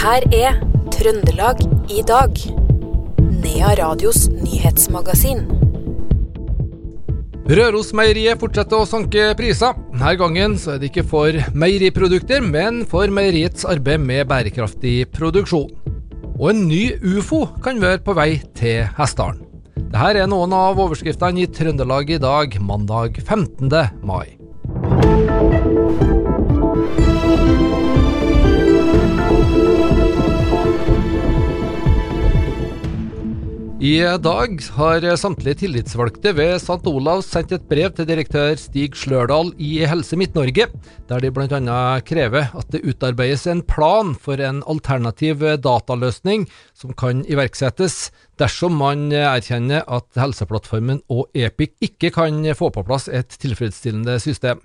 her er Trøndelag i dag. Nea Radios nyhetsmagasin. Rørosmeieriet fortsetter å sanke priser. Denne gangen så er det ikke for meieriprodukter, men for meieriets arbeid med bærekraftig produksjon. Og en ny ufo kan være på vei til Hessdalen. Dette er noen av overskriftene i Trøndelag i dag, mandag 15. mai. I dag har samtlige tillitsvalgte ved St. Olavs sendt et brev til direktør Stig Slørdal i Helse Midt-Norge, der de bl.a. krever at det utarbeides en plan for en alternativ dataløsning som kan iverksettes dersom man erkjenner at Helseplattformen og Epic ikke kan få på plass et tilfredsstillende system.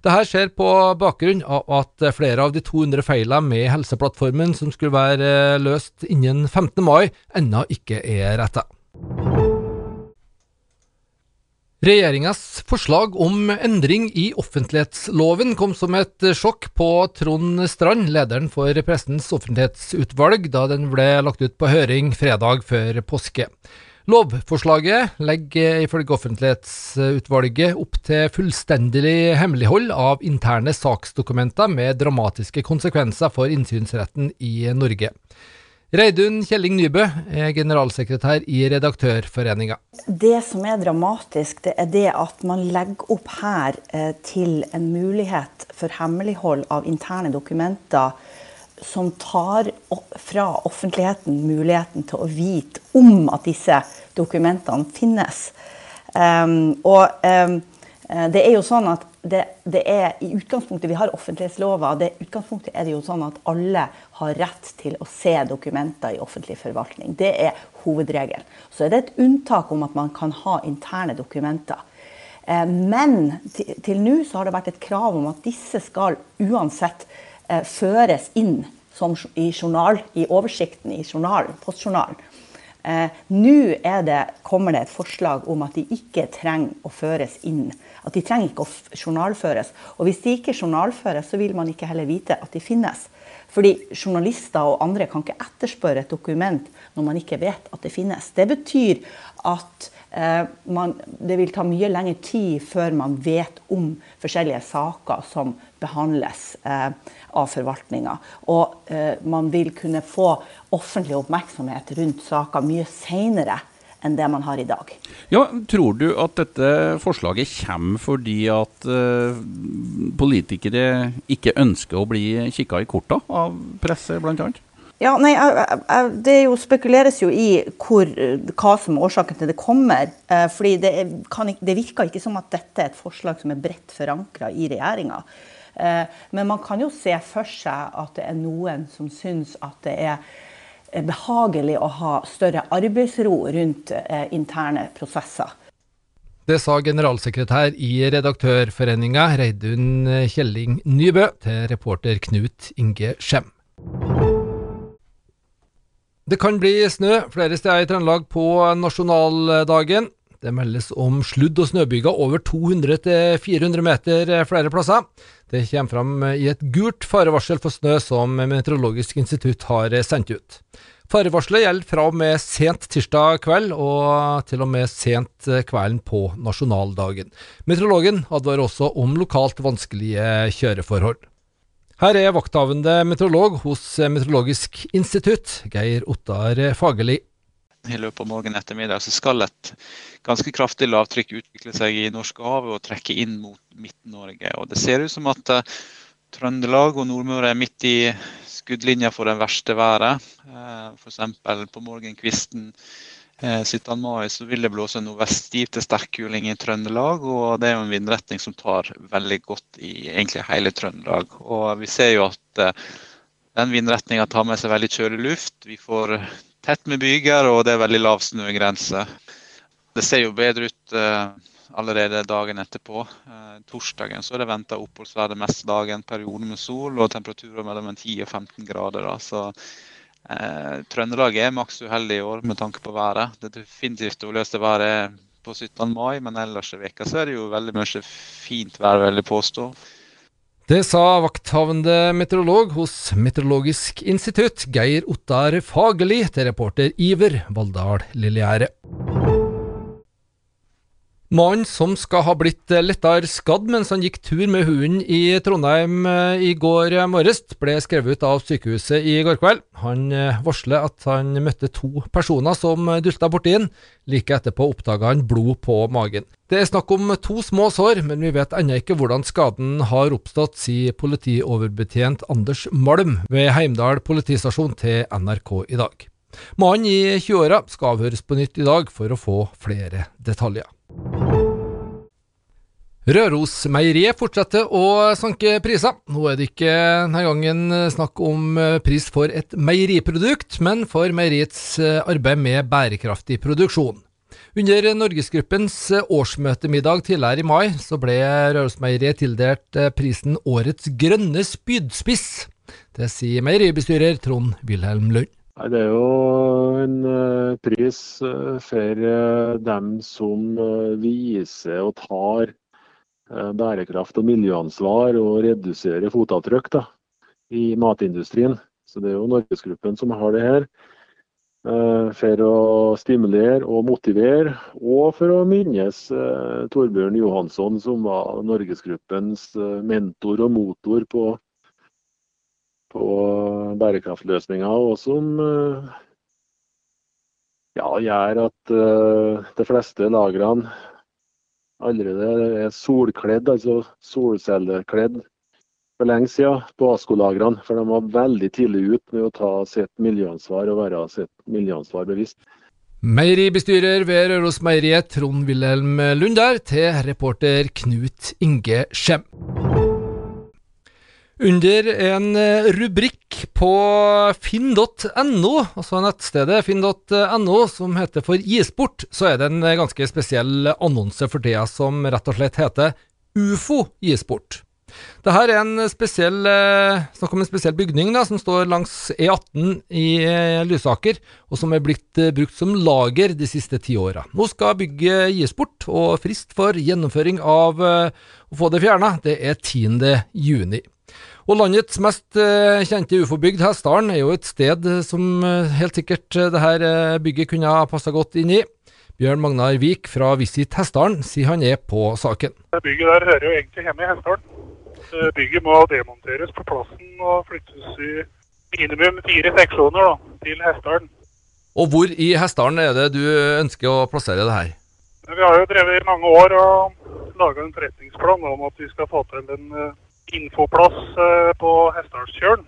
Dette skjer på bakgrunn av at flere av de 200 feilene med Helseplattformen som skulle være løst innen 15. mai, ennå ikke er retta. Regjeringas forslag om endring i offentlighetsloven kom som et sjokk på Trond Strand, lederen for Pressens offentlighetsutvalg, da den ble lagt ut på høring fredag før påske. Lovforslaget legger ifølge offentlighetsutvalget opp til fullstendig hemmelighold av interne saksdokumenter med dramatiske konsekvenser for innsynsretten i Norge. Reidun Kjelling Nybø er generalsekretær i Redaktørforeninga. Det som er dramatisk, det er det at man legger opp her eh, til en mulighet for hemmelighold av interne dokumenter som tar fra offentligheten muligheten til å vite om at disse dokumentene finnes. Um, og um, det er jo sånn at det, det, er i utgangspunktet Vi har offentlighetslova. det utgangspunktet er det jo sånn at alle har rett til å se dokumenter i offentlig forvaltning. Det er hovedregelen. Så er det et unntak om at man kan ha interne dokumenter. Men til, til nå så har det vært et krav om at disse skal uansett eh, føres inn som i, journal, i oversikten i journalen, postjournalen. Eh, Nå kommer det et forslag om at de ikke trenger å føres inn. At de trenger ikke å journalføres. Og hvis de ikke journalføres, så vil man ikke heller vite at de finnes. Fordi journalister og andre kan ikke etterspørre et dokument når man ikke vet at det finnes. Det betyr at eh, man, det vil ta mye lengre tid før man vet om forskjellige saker som behandles eh, av forvaltninga. Og eh, man vil kunne få offentlig oppmerksomhet rundt saker mye seinere enn det man har i dag. Ja, Tror du at dette forslaget kommer fordi at uh, politikere ikke ønsker å bli kikka i korta av presse, bl.a.? Ja, nei, Det jo, spekuleres jo i hvor, hva som er årsaken til det kommer. Eh, fordi det, kan, det, virker ikke som at dette er et forslag som er bredt forankra i regjeringa. Eh, men man kan jo se for seg at det er noen som syns at det er behagelig å ha større arbeidsro rundt eh, interne prosesser. Det sa generalsekretær i Redaktørforeninga, Reidun Kjelling Nybø, til reporter Knut Inge Skjem. Det kan bli snø flere steder i Trøndelag på nasjonaldagen. Det meldes om sludd- og snøbyger over 200-400 meter flere plasser. Det kommer fram i et gult farevarsel for snø som Meteorologisk institutt har sendt ut. Farevarselet gjelder fra og med sent tirsdag kveld og til og med sent kvelden på nasjonaldagen. Meteorologen advarer også om lokalt vanskelige kjøreforhold. Her er vakthavende meteorolog hos Meteorologisk institutt, Geir Ottar Fagerli. I løpet av morgen ettermiddag så skal et ganske kraftig lavtrykk utvikle seg i Norskehavet og trekke inn mot Midt-Norge. Og Det ser ut som at uh, Trøndelag og Nordmøre er midt i skuddlinja for det verste været. Uh, F.eks. på morgenkvisten 17. Eh, mai så vil det blåse nordveststiv til sterk kuling i Trøndelag. og Det er jo en vindretning som tar veldig godt i egentlig hele Trøndelag. Og Vi ser jo at eh, den vindretninga tar med seg veldig kjølig luft. Vi får tett med byger, og det er veldig lav snøgrense. Det ser jo bedre ut eh, allerede dagen etterpå. Torsdagen så er det venta oppholdsvær det meste dagen, perioder med sol og temperaturer mellom 10 og 15 grader. Da. Så Eh, Trøndelag er maks uheldig i år med tanke på været. Det er definitivt dårligste været på 17. mai, men ellers i veka så er det jo veldig mye fint vær, vil jeg påstå. Det sa vakthavende meteorolog hos Meteorologisk institutt, Geir Ottar Fagerli, til reporter Iver Valldal Lillegjerde. Mannen som skal ha blitt lettere skadd mens han gikk tur med hunden i Trondheim eh, i går morges, ble skrevet ut av sykehuset i går kveld. Han eh, varsler at han møtte to personer som dulta borti han. Like etterpå oppdaga han blod på magen. Det er snakk om to små sår, men vi vet ennå ikke hvordan skaden har oppstått, sier politioverbetjent Anders Malm ved Heimdal politistasjon til NRK i dag. Mannen i 20-åra skal avhøres på nytt i dag for å få flere detaljer. Rørosmeieriet fortsetter å sanke priser. Nå er det ikke denne gangen snakk om pris for et meieriprodukt, men for meieriets arbeid med bærekraftig produksjon. Under Norgesgruppens årsmøtemiddag tidligere i mai så ble Rørosmeieriet tildelt prisen Årets grønne spydspiss. Det sier meieribestyrer Trond Wilhelm Lund. Det er jo en uh, pris uh, for uh, dem som viser og tar bærekraft og miljøansvar og reduserer fotavtrykk da, i matindustrien. Så det er jo Norgesgruppen som har det her. For å stimulere og motivere, og for å minnes Torbjørn Johansson, som var Norgesgruppens mentor og motor på på bærekraftløsninger, og som eh, ja, gjør at uh, de fleste lagrene allerede er solkledd, altså solcellekledd for lenge siden på ASKO-lagrene. For de var veldig tidlig ut med å ta sitt miljøansvar og være sitt miljøansvar bevisst. Meieribestyrer ved Rørosmeieriet Trond Wilhelm Lunder til reporter Knut Inge Skjem. Under en eh, rubrikk på finn.no, altså nettstedet finn.no, som heter for isport, så er det en ganske spesiell annonse for tida som rett og slett heter UFO isport. Dette er en spesiell, eh, snakk om en spesiell bygning da, som står langs E18 i eh, Lysaker, og som er blitt brukt som lager de siste ti åra. Nå skal bygget gis bort, og frist for gjennomføring av å få det fjerna, det er 10. Og landets mest uh, kjente ufo-bygd, Hessdalen, er jo et sted som uh, helt sikkert uh, det her bygget kunne ha passa godt inn i. Bjørn Magnar Vik fra Visit Hessdalen sier han er på saken. Bygget der hører jo egentlig hjemme i Hessdalen. Bygget må demonteres på plassen og flyttes i minimum fire seksjoner da, til Hessdalen. Og hvor i Hessdalen er det du ønsker å plassere det her? Vi har jo drevet i mange år og laga en forretningsplan om at vi skal få til en infoplass eh, på Hestdalstjørn.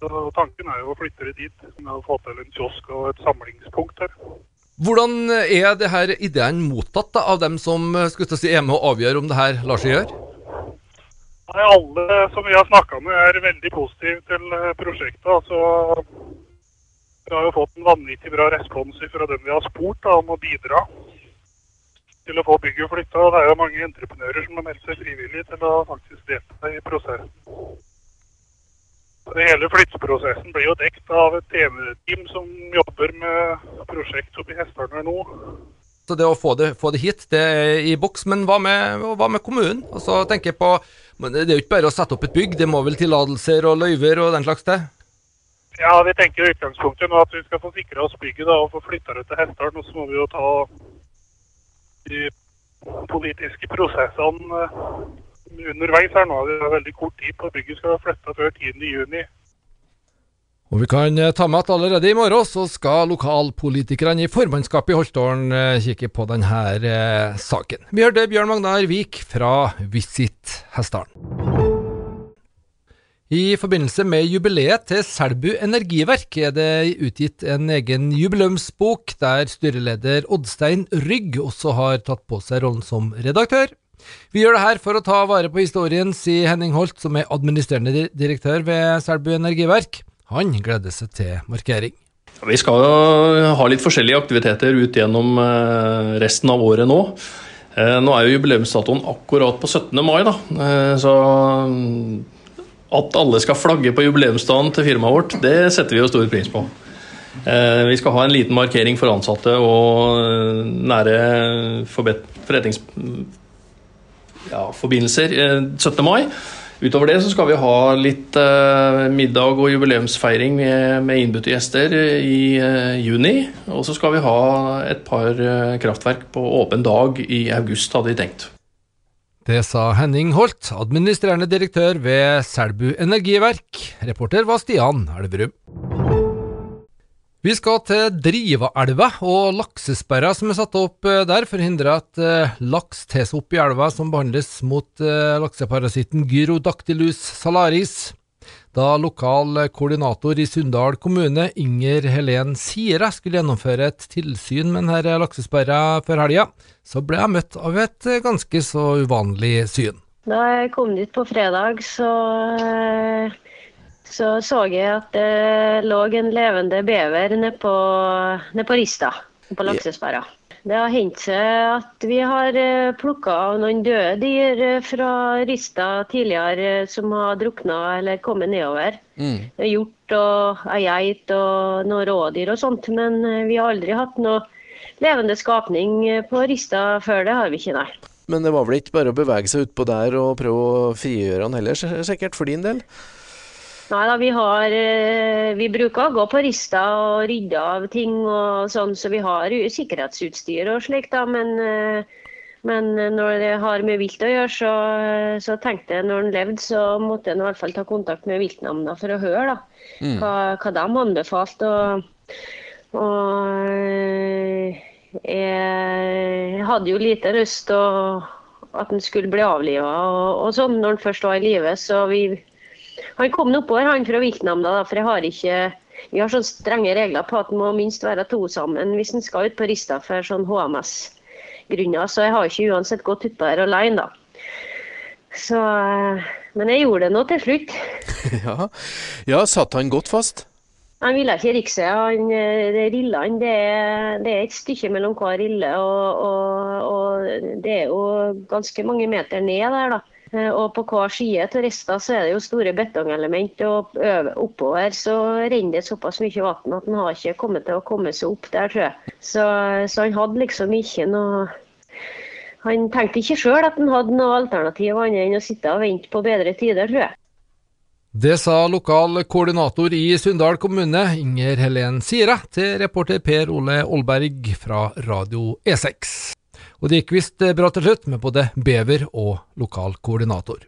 Så tanken er jo å flytte det dit. Med å få til en kiosk og et samlingspunkt her. Hvordan er det her ideen mottatt da, av dem som eh, skulle si, er med å avgjøre om det her lar seg gjøre? Nei, Alle som vi har snakka med er veldig positive til eh, prosjektet. Altså, vi har jo fått en vanvittig bra respons fra dem vi har spurt da, om å bidra til å få bygget flytta. Det er jo mange entreprenører som har meldt seg frivillig til å faktisk delta i prosessen. Hele flytteprosessen blir jo dekt av et TV-team som jobber med prosjekt oppe i Hessdalen nå. Så det å få det, få det, hit, det er i boks. Men hva med, hva med kommunen? Altså, tenker jeg på, Det er jo ikke bare å sette opp et bygg, det må vel tillatelser og løyver og den slags til? Ja, vi tenker i utgangspunktet nå at vi skal få sikra oss bygget da, og få flytta det til Hessdalen. Og så må vi jo ta de politiske prosessene eh, underveis her nå. Det er veldig kort tid på bygget skal være flytta før 10.6. Og vi kan eh, ta med at allerede i morgen så skal lokalpolitikerne i formannskapet i Holtålen eh, kikke på denne saken. Vi hørte Bjørn Magnar Vik fra Visit Hessdalen. I forbindelse med jubileet til Selbu energiverk er det utgitt en egen jubileumsbok, der styreleder Oddstein Rygg også har tatt på seg rollen som redaktør. Vi gjør det her for å ta vare på historien, sier Henning Holt, som er administrerende direktør ved Selbu energiverk. Han gleder seg til markering. Vi skal ha litt forskjellige aktiviteter ut gjennom eh, resten av året nå. Eh, nå er jo jubileumsdatoen akkurat på 17. mai, da. Eh, så at alle skal flagge på jubileumsdagen til firmaet vårt, det setter vi jo stor pris på. Eh, vi skal ha en liten markering for ansatte og eh, nære forretningsforbindelser ja, 17. mai. Utover det så skal vi ha litt eh, middag og jubileumsfeiring med, med innbudte gjester i eh, juni. Og så skal vi ha et par eh, kraftverk på åpen dag i august, hadde vi tenkt. Det sa Henning Holt, administrerende direktør ved Selbu energiverk. Reporter var Stian Elverum. Vi skal til Drivaelva og laksesperra som er satt opp eh, der for å hindre at eh, laks tes opp i elva som behandles mot eh, lakseparasitten Gyrodactylus salaris. Da lokal koordinator i Sunndal kommune, Inger Helen Sira, skulle gjennomføre et tilsyn med denne laksesperra før helga, så ble jeg møtt av et ganske så uvanlig syn. Da jeg kom dit på fredag, så så, så jeg at det lå en levende bever nede på, ned på Rista, på laksesperra. Det har hendt seg at vi har plukka av noen døde dyr eh, fra Rista tidligere eh, som har drukna eller kommet nedover. Mm. Hjort og ei geit og noen rådyr og sånt, men eh, vi har aldri hatt noe levende skapning på Rista før. Det har vi ikke, nei. Men det var vel ikke bare å bevege seg utpå der og prøve å frigjøre han heller, sikkert, for din del? Nei da, vi har eh, Vi bruker å gå på Rista og rydde av ting og sånn, så vi har sikkerhetsutstyr og slikt, da. Men, eh, men når det har med vilt å gjøre, så, så tenkte jeg når en levde, så måtte en i hvert fall ta kontakt med viltnemnda for å høre da, Mm. hva, hva de anbefalte. Og, og eh, jeg hadde jo lite lyst til at den skulle bli avliva og, og sånn når den først var i live, så vi han kom nå oppover, han fra viltnemnda, da, for jeg har ikke Vi har sånne strenge regler på at en må minst være to sammen hvis en skal ut på Rista for sånn HMS-grunner. Så jeg har ikke uansett gått utpå der alene, da. Så, eh, men jeg gjorde det nå til slutt. ja. ja, satt han godt fast? Han ville ikke rikse. Han, eh, det rillene det, er- det er et stykke mellom hver rille, og, og, og det er jo ganske mange meter ned der, da. Eh, Og på hver side av Rista så er det jo store betongelement, og oppover så renner det såpass mye vann at han har ikke kommet til å komme seg opp der, tror jeg. Så, så han hadde liksom ikke noe Han tenkte ikke sjøl at han hadde noe alternativ annet enn å sitte og vente på bedre tider, tror jeg. Det sa lokal koordinator i Sunndal kommune, Inger Helen Sire, til reporter Per Ole Aalberg fra Radio E6. Og det gikk visst bra til slutt med både bever og lokal koordinator.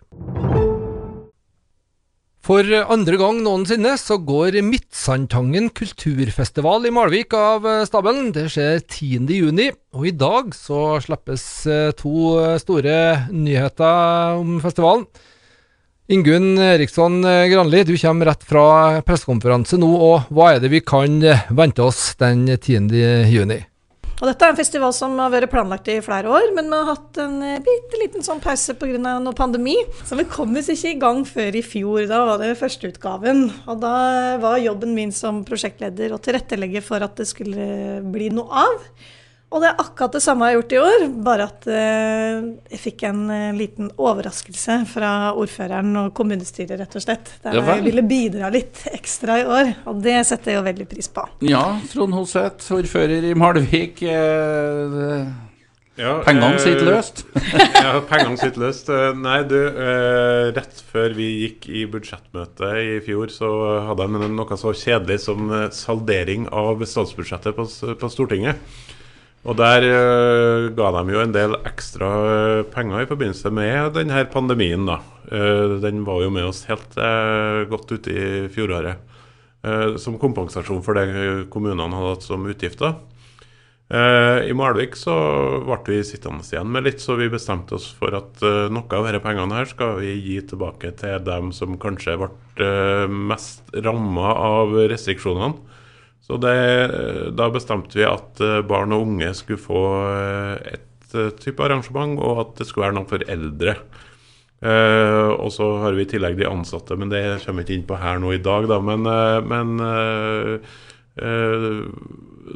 For andre gang noensinne så går Midtsandtangen kulturfestival i Malvik av stabelen. Det skjer 10. juni, og i dag så slippes eh, to store nyheter om festivalen. Ingunn Eriksson Granli, du kommer rett fra pressekonferanse nå, og hva er det vi kan vente oss den 10. Og dette er en festival som har vært planlagt i flere år, men vi har hatt en eh, bitte liten sånn pause pga. noe pandemi. Så vi kom oss ikke i gang før i fjor. Da var det førsteutgaven. Og da var jobben min som prosjektleder å tilrettelegge for at det skulle bli noe av. Og det er akkurat det samme jeg har gjort i år, bare at eh, jeg fikk en eh, liten overraskelse fra ordføreren og kommunestyret, rett og slett. Der Ja jeg ville bidra litt ekstra i år, og det setter jeg jo veldig pris på. Ja, Trond Hoseth, ordfører i Malvik. Eh, Ja, pengene sitter løst. ja, pengene sitter løst. Nei, du, eh, rett før vi gikk i budsjettmøte i fjor, så hadde jeg noe så kjedelig som saldering av statsbudsjettet på, på Stortinget. Og der eh, ga de jo en del ekstra eh, penger i forbindelse med denne pandemien, da. Eh, den var jo med oss helt godt ute i fjoråret. som kompensasjon for det kommunene hadde hatt som utgifter. I Malvik så ble vi sittende igjen med litt, så vi bestemte oss for at noe av disse pengene her skal vi gi tilbake til dem som kanskje ble mest ramma av restriksjonene. Så det, eh, da bestemte vi at eh, barn og unge skulle få eh, et type arrangement, og at det skulle være noe for eldre. Uh, og så har vi i tillegg de ansatte, men det kommer vi ikke inn på her nå i dag. Da. Men, uh, men uh,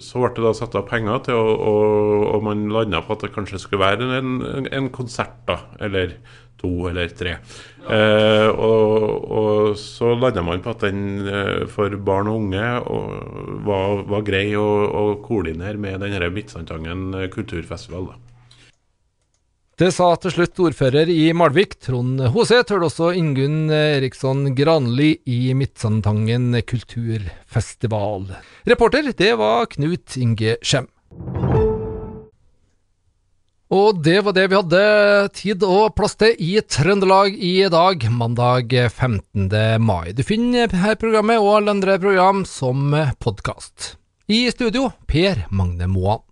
så ble det da satt av penger til, og, og, og man landa på at det kanskje skulle være en, en konsert, da. Eller to eller tre. Eh, og, og så landa man på at den eh, for barn og unge og, var, var grei å, å koordinere med denne Midtsandtangen kulturfestival. da. Det sa til slutt ordfører i Malvik, Trond Hose, tør også Ingunn Eriksson Granli i Midtsandtangen kulturfestival. Reporter, det var Knut Inge Skjem. Og det var det vi hadde tid og plass til i Trøndelag i dag, mandag 15. mai. Du finner dette programmet og alle andre program som podkast. I studio, Per Magne Moan.